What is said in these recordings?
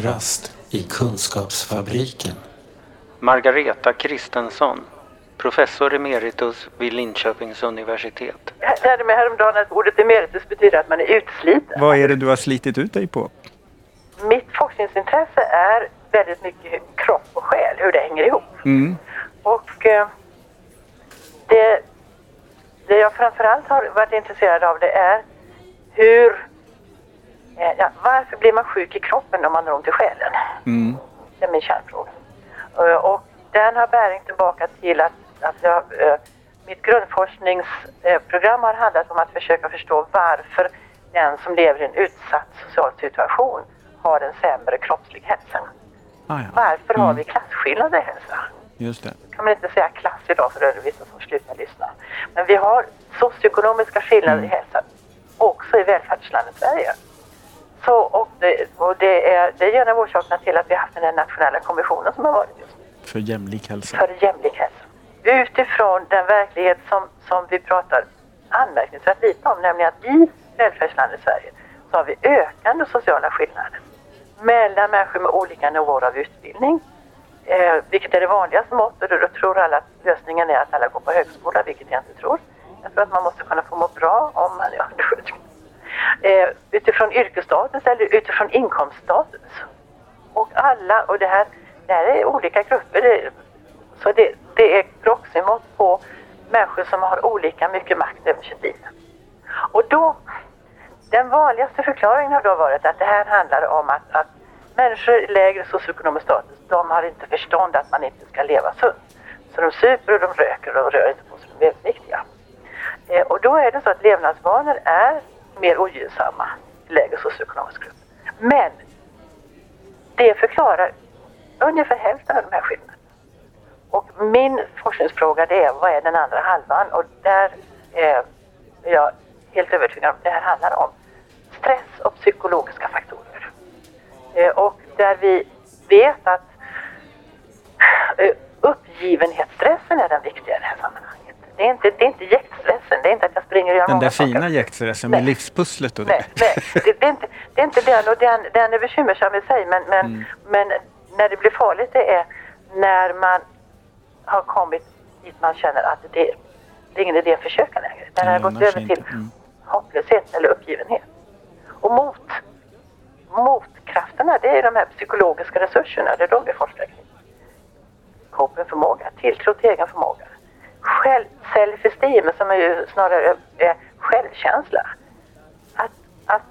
Kafferast i Kunskapsfabriken. Margareta Kristensson, professor emeritus vid Linköpings universitet. Jag lärde mig häromdagen att ordet emeritus betyder att man är utsliten. Vad är det du har slitit ut dig på? Mitt forskningsintresse är väldigt mycket kropp och själ, hur det hänger ihop. Mm. Och eh, det, det jag framförallt har varit intresserad av det är hur... Eh, ja, varför blir man sjuk i kroppen om man har ont i själen? Mm. Det är min kärnfråga. Eh, och den har bäring tillbaka till att, att jag, eh, mitt grundforskningsprogram har handlat om att försöka förstå varför den som lever i en utsatt social situation har en sämre kroppslig hälsa. Ah, ja. Varför har Mm. vi klasskillnader i hälsa? Just det. kan man inte säga klass idag för det är vissa som slutar lyssna. Men vi har socioekonomiska skillnader i hälsa också i välfärdslandet Sverige. Så, och det, och det, är, det är en av orsakerna till att vi har haft den här nationella kommissionen som har varit För jämlik hälsa. för jämlik hälsa. Utifrån den verklighet som, som vi pratar anmärkningsvärt lite om, nämligen att i välfärdslandet Sverige så har vi ökande sociala skillnader mellan människor med olika nivåer av utbildning, eh, vilket är det vanligaste måttet och då tror alla att lösningen är att alla går på högskola, vilket jag inte tror. Jag tror att man måste kunna få må bra om man är undersköterska. Eh, utifrån yrkesstatus eller utifrån inkomststatus. Och alla, och det här, det här är olika grupper, det, så det, det är proxymått på människor som har olika mycket makt över sitt liv. Och då, den vanligaste förklaringen har då varit att det här handlar om att, att människor i lägre socioekonomisk status, de har inte förstånd att man inte ska leva sunt. Så de super och de röker och de rör inte på sig, de är överviktiga. Eh, och då är det så att levnadsvanor är mer ogynnsamma lägre socioekonomisk grupp. Men det förklarar ungefär hälften av de här skillnaderna. Och min forskningsfråga det är vad är den andra halvan? Och där är jag helt övertygad om att det här handlar om stress och psykologiska faktorer. Eh, och där vi vet att eh, uppgivenhetsstressen är den viktiga i det här sammanhanget. Det är inte, det är inte jäktstressen, det är inte att jag springer och gör Den där saker. fina jäktstressen med Nej. livspusslet och det. Nej, nej det, det, är inte, det är inte den och den, den är bekymmersam i sig men, men, Mm. men när det blir farligt det är när man har kommit dit man känner att det, det är ingen idé att försöka längre. Den har gått över till. Mm. hopplöshet eller uppgivenhet. Och mot, motkrafterna det är de här psykologiska resurserna, det är de vi forskar kring. Copingförmåga, tilltro till egen förmåga. Själv, self-esteem som är ju snarare är självkänsla. Att, att,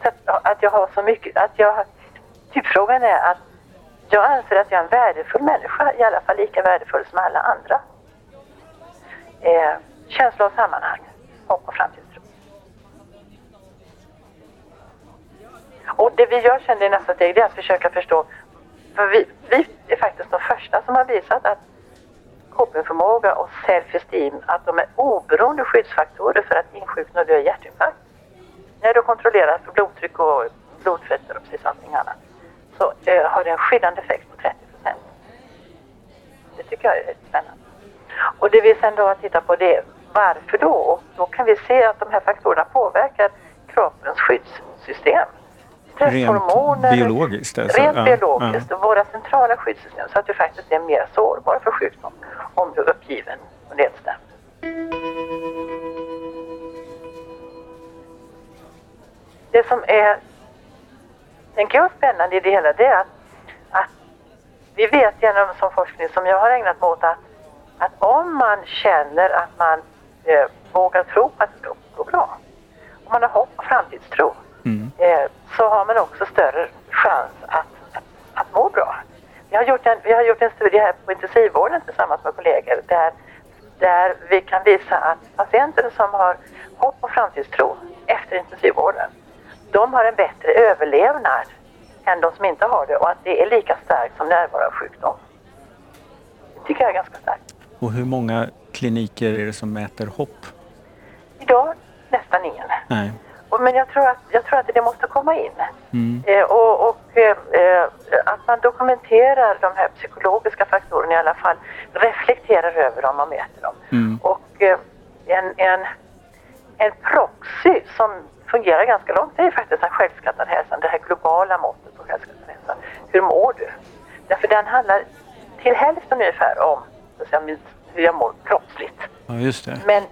att, att jag har så mycket, att jag, typfrågan är att jag anser att jag är en värdefull människa, i alla fall lika värdefull som alla andra. Eh, känsla av sammanhang, hopp och framtidstro. Och det vi gör sen i nästa steg det är att försöka förstå, för vi, vi är faktiskt de första som har visat att copingförmåga och self-esteem, att de är oberoende skyddsfaktorer för att insjukna och dö i hjärtinfarkt. När du kontrollerar för blodtryck och blodfetter och precis allting annat så eh, har det en skyddande effekt på 30 procent. Det tycker jag är spännande. Och det vi sen då har tittat på det är varför då? Och då kan vi se att de här faktorerna påverkar kroppens skyddssystem. Stresshormoner. Rent biologiskt alltså? Rent Ja, biologiskt och våra centrala skyddssystem så att du faktiskt är mer sårbar för sjukdom om du är uppgiven och nedstämd. Det som är, tänker jag, spännande i det hela det är att, att vi vet genom sån forskning som jag har ägnat mig åt att, att om man känner att man eh, vågar tro att det ska gå bra, om man har hopp och framtidstro, så har man också större chans att, att, att må bra. Vi har, gjort en, vi har gjort en studie här på intensivvården tillsammans med kollegor där, där vi kan visa att patienter som har hopp och framtidstro efter intensivvården, de har en bättre överlevnad än de som inte har det och att det är lika starkt som närvaro av sjukdom. Det tycker jag är ganska starkt. Och hur många kliniker är det som mäter hopp? Idag nästan ingen. Nej. Men jag tror, att, jag tror att det måste komma in. Mm. Eh, och och eh, att man dokumenterar de här psykologiska faktorerna i alla fall, reflekterar över dem och mäter dem. Mm. Och eh, en, en, en proxy som fungerar ganska långt det är faktiskt den självskattade hälsan, det här globala måttet på självskattad hur mår du? Därför den handlar till hälften ungefär om säga, hur jag mår kroppsligt. Ja. Men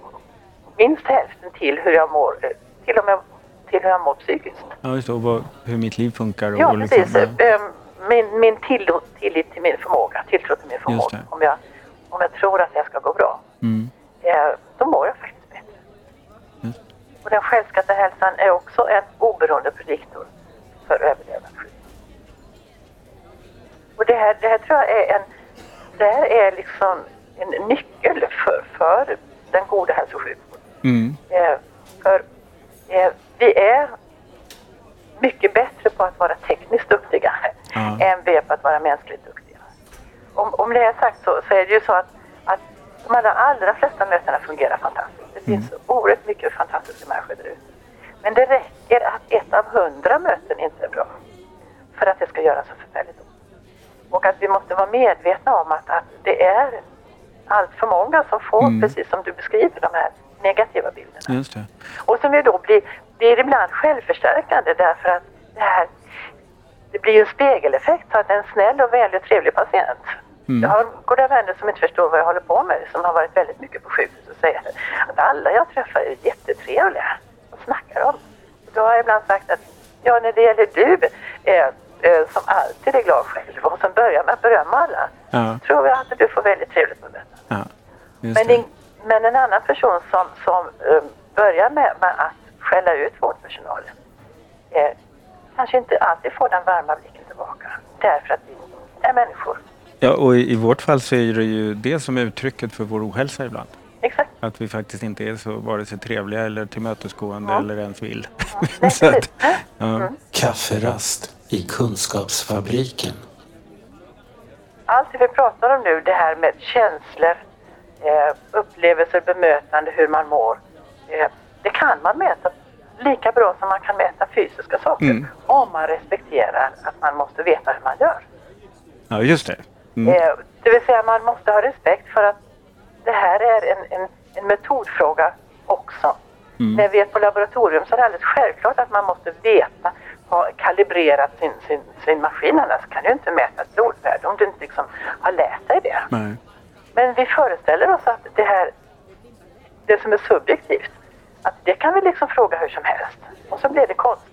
minst hälften till hur jag mår, eh, till och med till hur jag mår psykiskt. Ja, just det. Och vad, hur mitt liv funkar. Och, Ja, och liksom, precis. Eh, Min, min tillit, tillit till min förmåga, tilltro till min förmåga. Om jag, om jag tror att det ska gå bra, Mm. eh, då mår jag faktiskt bättre. Just. Och den självskatta hälsan är också en oberoende prediktor för överlevnadsskydd. Och det här, det här tror jag är en, det här är liksom en nyckel för, för den goda hälso och sjukvården. Mm. Eh, för vi är mycket bättre på att vara tekniskt duktiga Ja. än vi är på att vara mänskligt duktiga. Om, om det är sagt så, så är det ju så att, att de allra, allra flesta mötena fungerar fantastiskt. Det finns oerhört mycket fantastiska människor där ute. Men det räcker att ett av hundra möten inte är bra för att det ska göra så förfärligt ont. Och att vi måste vara medvetna om att, att det är allt för många som får, Mm. precis som du beskriver, de här negativa bilderna. Just det. Och som ju då blir, blir ibland självförstärkande därför att det här det blir ju en spegeleffekt så att en snäll och vänlig och trevlig patient. Mm. Jag har goda vänner som inte förstår vad jag håller på med som har varit väldigt mycket på sjukhus och säger att alla jag träffar är jättetrevliga. Vad snackar? Och Då har jag ibland sagt att ja, när det gäller du eh, eh, som alltid är glad själv och som börjar med att berömma alla Ja. tror jag att du får väldigt trevligt med detta. Ja. Men, det. En, men en annan person som, som eh, börjar med, med att skälla ut vårdpersonalen eh, kanske inte alltid får den varma blicken tillbaka. Därför att vi är människor. Ja, och i, i vårt fall så är det ju det som är uttrycket för vår ohälsa ibland. Exakt. Att vi faktiskt inte är så vare sig trevliga eller tillmötesgående Ja. eller ens vill. Nej, så att, ja. Kafferast i Kunskapsfabriken. Allt det vi pratar om nu, det här med känslor, eh, upplevelser, bemötande, hur man mår. Eh, det kan man mäta lika bra som man kan mäta fysiska saker. Mm. Om man respekterar att man måste veta hur man gör. ja, just det. Mm. Eh, det vill säga man måste ha respekt för att det här är en, en, en metodfråga också. Mm. När vi är på laboratorium så är det alldeles självklart att man måste veta, ha kalibrerat sin, sin, sin maskin annars kan du inte mäta ett blodvärde om du inte liksom har lärt dig det. Nej. Men vi föreställer oss att det här, det som är subjektivt, att det kan vi liksom fråga hur som helst. Och så blir det konstigt.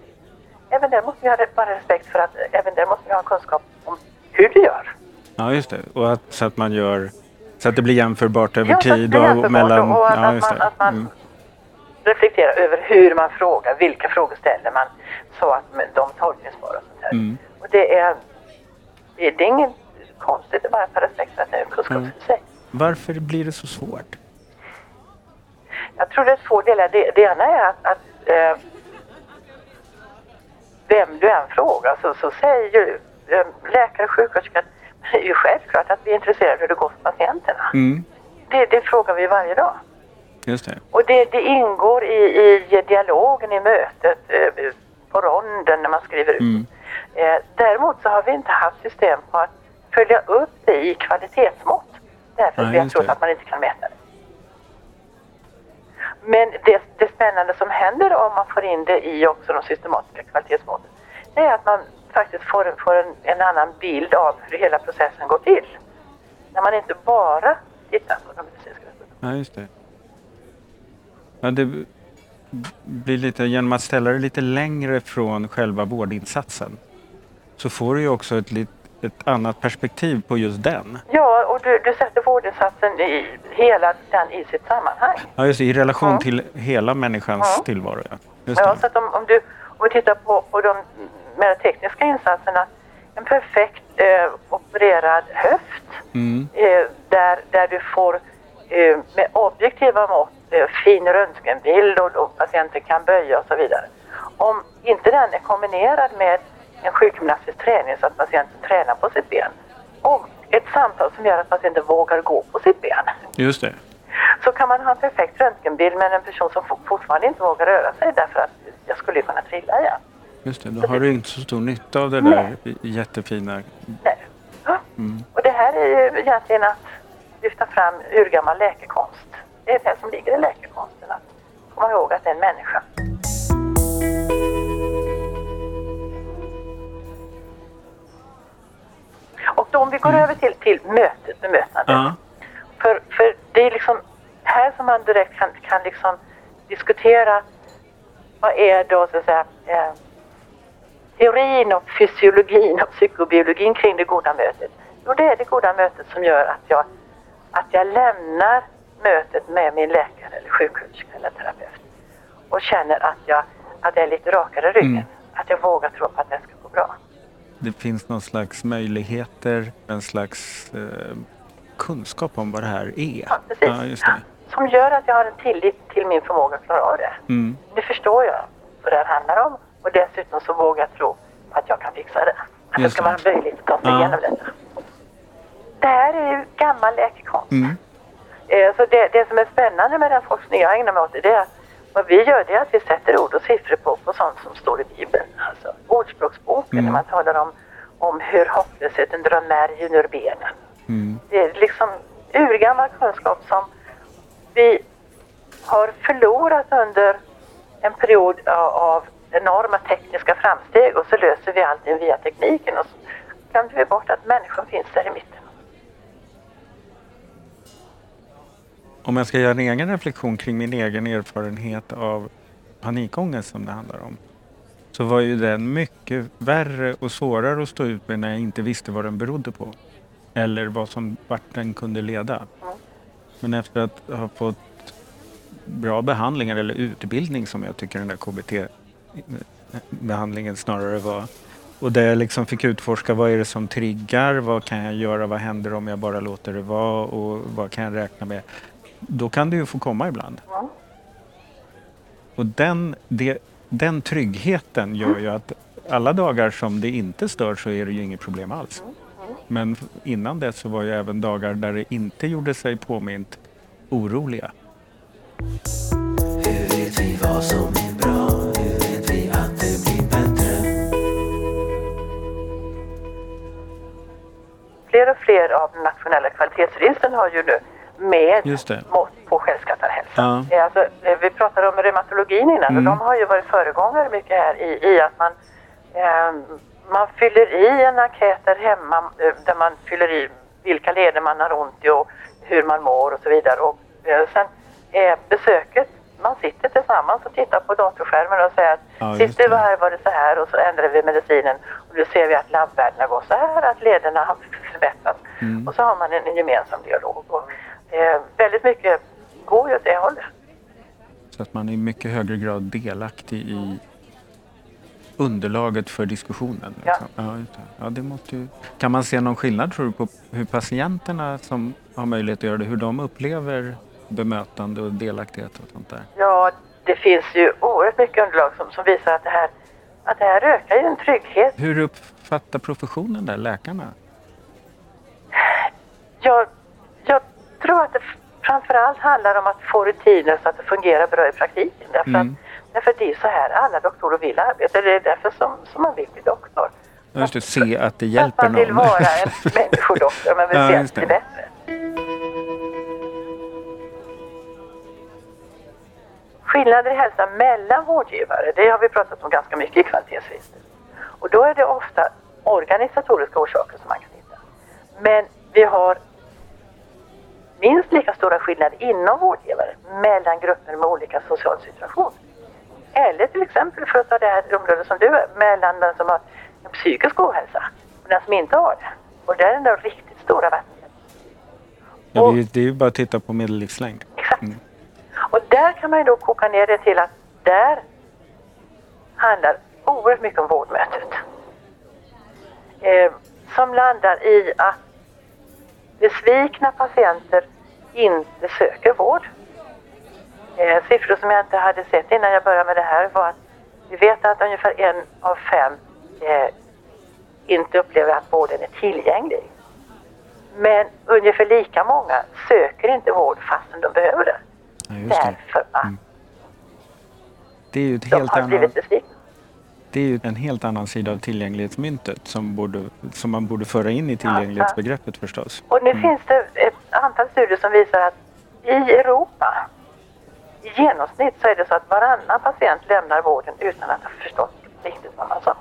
Även där måste vi ha bara respekt för att även där måste vi ha kunskap om hur du gör. Ja, just det. Och att, så att man gör så att det blir jämförbart över Ja, att tid och, mellan... och att, ja, att, just man, det. att man Mm. reflekterar över hur man frågar, vilka frågor ställer man så att de tolkningsbara och sånt här. Mm. Och det är, det är, inget konstigt, det är bara att ha respekt för att det är en kunskap Mm. Varför blir det så svårt? Jag tror det är två delar. Det, det ena är att, att eh, vem du än frågar så, så säger ju eh, läkare och sjuksköterska det är ju självklart att vi är intresserade av hur det går för patienterna. Mm. Det, det frågar vi varje dag. Just det. Och det, det ingår i, i dialogen, i mötet, eh, på ronden när man skriver ut. Mm. Eh, däremot så har vi inte haft system på att följa upp det i kvalitetsmått. Därför att Nej, just trott det. att man inte kan mäta det. Men det, det spännande som händer om man får in det i också de systematiska kvalitetsmåtten, det är att man faktiskt får, får en, en annan bild av hur hela processen går till. När man inte bara tittar på de medicinska resultaten. Ja, just det. Ja, det blir lite, genom att ställa det lite längre från själva vårdinsatsen så får du ju också ett, lit, ett annat perspektiv på just den. Ja, och du, du sätter vårdinsatsen i hela den i sitt sammanhang. Ja, just det, i relation Ja. till hela människans Ja. tillvaro. Ja. Ja, så att om, om, du, om vi tittar på, på de mer tekniska insatserna, en perfekt eh, opererad höft Mm. eh, där, där du får eh, med objektiva mått eh, fin röntgenbild och, och patienten kan böja och så vidare. Om inte den är kombinerad med en sjukgymnastisk träning så att patienten tränar på sitt ben och ett samtal som gör att patienten vågar gå på sitt ben Just det. så kan man ha en perfekt röntgenbild med en person som for- fortfarande inte vågar röra sig därför att jag skulle ju kunna trilla igen. Just det. Då har du inte så stor nytta av det där jättefina... Nej. Ja. Mm. Och det här är ju egentligen att lyfta fram urgammal läkekonst. Det är det som ligger i läkekonsten, att komma ihåg att det är en människa. Vi går över till, till mötet, bemötandet. Ja. För, för det är liksom här som man direkt kan, kan liksom diskutera vad är då så att säga eh, teorin och fysiologin och psykobiologin kring det goda mötet. Jo, det är det goda mötet som gör att jag, att jag lämnar mötet med min läkare eller sjuksköterska eller terapeut och känner att jag, att jag är lite rakare i ryggen. Mm. Att jag vågar tro på att det ska gå bra. Det finns någon slags möjligheter, en slags eh, kunskap om vad det här är. Ja, precis. Ja. Som gör att jag har en tillit till min förmåga att klara av det. Mm. Det förstår jag vad det här handlar om och dessutom så vågar jag tro att jag kan fixa det. Att det ska vara möjligt att ta sig Ja. igenom detta. Det här är ju gammal läkekonst. Mm. Eh, Så det, det som är spännande med den forskning jag ägnar mig åt det är att vad vi gör det är att vi sätter ord och siffror på, på sånt som står i Bibeln. Alltså Ordspråksboken Mm. när man talar om, om hur hopplösheten drar märgen ur benen. Mm. Det är liksom urgammal kunskap som vi har förlorat under en period av, enorma tekniska framsteg och så löser vi allting via tekniken och så glömde vi bort att människan finns där i mitten. Om jag ska göra en egen reflektion kring min egen erfarenhet av panikångest som det handlar om. Så var ju den mycket värre och svårare att stå ut med när jag inte visste vad den berodde på. Eller vad som, vart den kunde leda. Men efter att ha fått bra behandlingar eller utbildning som jag tycker den där KBT-behandlingen snarare var. Och där jag liksom fick utforska vad är det som triggar, vad kan jag göra, vad händer om jag bara låter det vara och vad kan jag räkna med. Då kan det ju få komma ibland. Ja. Och den, det, den tryggheten gör ju att alla dagar som det inte stör så är det ju inget problem alls. Men innan det så var ju även dagar där det inte gjorde sig påmint oroliga. Hur vet vi vad som är bra? Hur vet vi att det blir bättre? Fler och fler av de nationella kvalitetsregistren har ju nu med mått på självskattarhälsa. Ja. Eh, Alltså, eh, vi pratade om reumatologin innan Mm. och de har ju varit föregångare mycket här i, i att man, eh, man fyller i en enkät där hemma eh, där man fyller i vilka leder man har ont i och hur man mår och så vidare. Och eh, sen är besöket, man sitter tillsammans och tittar på datorskärmen och säger att Ja, sist du var här var det så här och så ändrar vi medicinen och då ser vi att labbvärdena går så här, att lederna har förbättrats. Mm. Och så har man en, en gemensam dialog. Och, eh, väldigt mycket går ju åt det hållet. Så att man i mycket högre grad delaktig i underlaget för diskussionen. Ja. Liksom. Ja, ja, det måste ju... Kan man se någon skillnad tror du på hur patienterna som har möjlighet att göra det, hur de upplever bemötande och delaktighet och sånt där? Ja, det finns ju oerhört mycket underlag som, som visar att det, här, att det här ökar ju en trygghet. Hur uppfattar professionen där, läkarna? Jag tror att det framförallt handlar om att få rutiner så att det fungerar bra i praktiken. Därför, Mm. att, därför att det är så här alla doktorer vill arbeta. Det är därför som, som man vill bli doktor. Just det, se att det Att hjälper man vill någon. vara en människodoktor, man vill Ja, se att det det. bättre. Skillnader i hälsa mellan vårdgivare, det har vi pratat om ganska mycket i kvalitetsregistret. Och då är det ofta organisatoriska orsaker som man kan hitta. Men vi har minst lika stora skillnader inom vårdgivare mellan grupper med olika social situation. Eller till exempel, för att ta det här området som du är, mellan den som har en psykisk ohälsa och den som inte har det. Och där är det riktigt stora vattenfall. Ja, det, är, det är ju bara att titta på medellivslängd. Exakt. Mm. Och där kan man ju då koka ner det till att där handlar oerhört mycket om vårdmötet. Eh, som landar i att besvikna patienter inte söker vård. Eh, siffror som jag inte hade sett innan jag började med det här var att vi vet att ungefär en av fem eh, inte upplever att vården är tillgänglig. Men ungefär lika många söker inte vård fastän de behöver det. Ja. Därför att Mm. Det är ju ett de helt har annat... blivit besvikna. Det är ju en helt annan sida av tillgänglighetsmyntet som, borde, som man borde föra in i tillgänglighetsbegreppet förstås. Och nu Mm. finns det ett antal studier som visar att i Europa i genomsnitt så är det så att varannan patient lämnar vården utan att ha förstått riktigt vad man sa.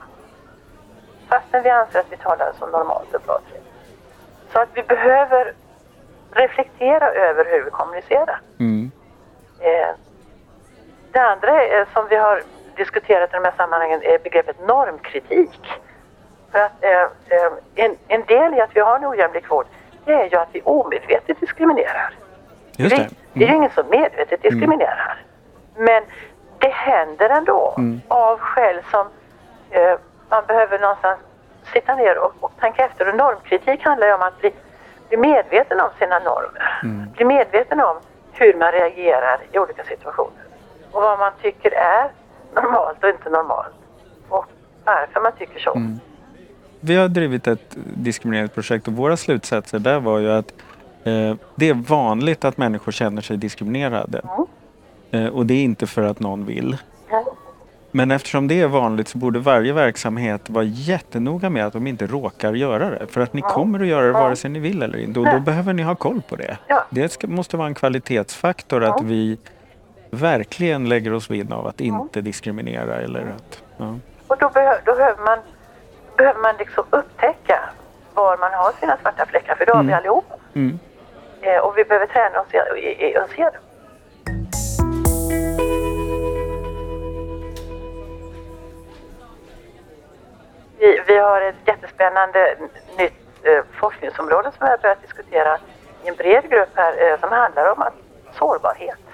Fastän vi anser att vi talar så normalt och bra. Så att vi behöver reflektera över hur vi kommunicerar. Mm. Eh, det andra är, som vi har diskuterat i de här sammanhangen är begreppet normkritik. För att eh, eh, en, en del i att vi har en ojämlik vård det är ju att vi omedvetet diskriminerar. Just det. Vi, det är ju Mm. ingen som medvetet diskriminerar. Men det händer ändå Mm. av skäl som eh, man behöver någonstans sitta ner och, och tänka efter. Och normkritik handlar ju om att bli, bli medveten om sina normer. Mm. Bli medveten om hur man reagerar i olika situationer. Och vad man tycker är normalt och inte normalt. Och varför man tycker så. Mm. Vi har drivit ett diskrimineringsprojekt och våra slutsatser där var ju att eh, det är vanligt att människor känner sig diskriminerade. Mm. Eh, och det är inte för att någon vill. Ja. Men eftersom det är vanligt så borde varje verksamhet vara jättenoga med att de inte råkar göra det. För att ni kommer att göra det vare sig ni vill eller inte. Och då behöver ni ha koll på det. Det ska, måste vara en kvalitetsfaktor att vi verkligen lägger oss vinn av att inte diskriminera. Eller att, ja. Och då, behö, då behöver man, behöver man liksom upptäcka var man har sina svarta fläckar. För då har vi allihopa. Mm. Eh, och vi behöver träna oss i, att se dem. Vi, vi har ett jättespännande nytt eh, forskningsområde som vi har börjat diskutera i en bred grupp här eh, som handlar om att sårbarhet.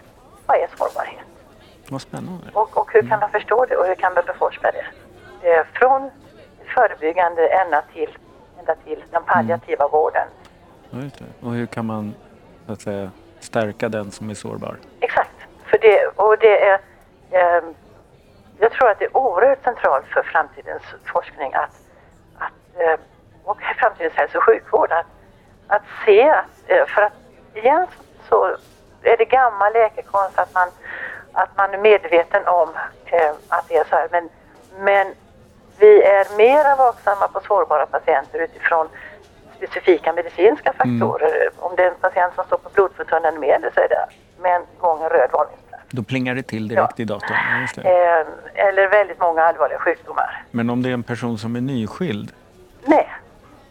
Vad är sårbarhet? Vad spännande. Och, och hur kan man förstå det och hur kan man beforska det? Eh, från förebyggande ända till, ända till den palliativa vården. Just det. Och hur kan man så att säga, stärka den som är sårbar? Exakt. För det, och det är, eh, jag tror att det är oerhört centralt för framtidens forskning att, att eh, och framtidens hälso och sjukvård att, att se att, eh, för att igen så är det gammal läkekonst att man, att man är medveten om eh, att det är så här. Men, men vi är mera vaksamma på sårbara patienter utifrån specifika medicinska faktorer. Om det är en patient som står på blodförtunnande medel så är det med en gång en röd varningsflagg. Då plingar det till direkt i datorn. Ja. Eh, eller väldigt många allvarliga sjukdomar. Men om det är en person som är nyskild Nej,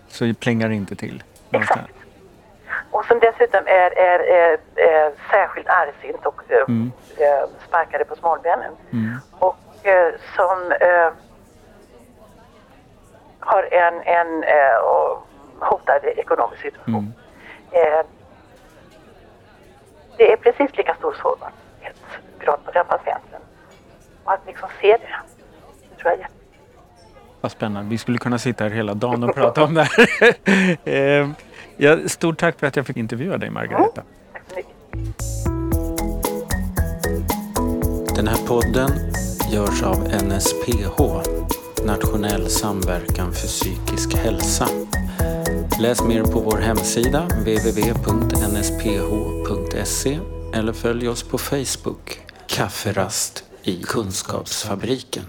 så plingar det inte till. exakt. Och som dessutom är, är, är, är särskilt argsint och eh, Mm. eh, sparkade på smalbenen. Mm. Och eh, som eh, har en, en eh, och hotad ekonomisk situation. Mm. Eh, det är precis lika stor sårbarhetsgrad på den patienten. Och att liksom se det, det tror jag är jätte- Vad spännande. Vi skulle kunna sitta här hela dagen och prata om det här. Ja, stort tack för att jag fick intervjua dig Margareta. Tack så mycket. Den här podden görs av NSPH, Nationell samverkan för psykisk hälsa. Läs mer på vår hemsida www.nsph.se eller följ oss på Facebook, Kafferast i Kunskapsfabriken.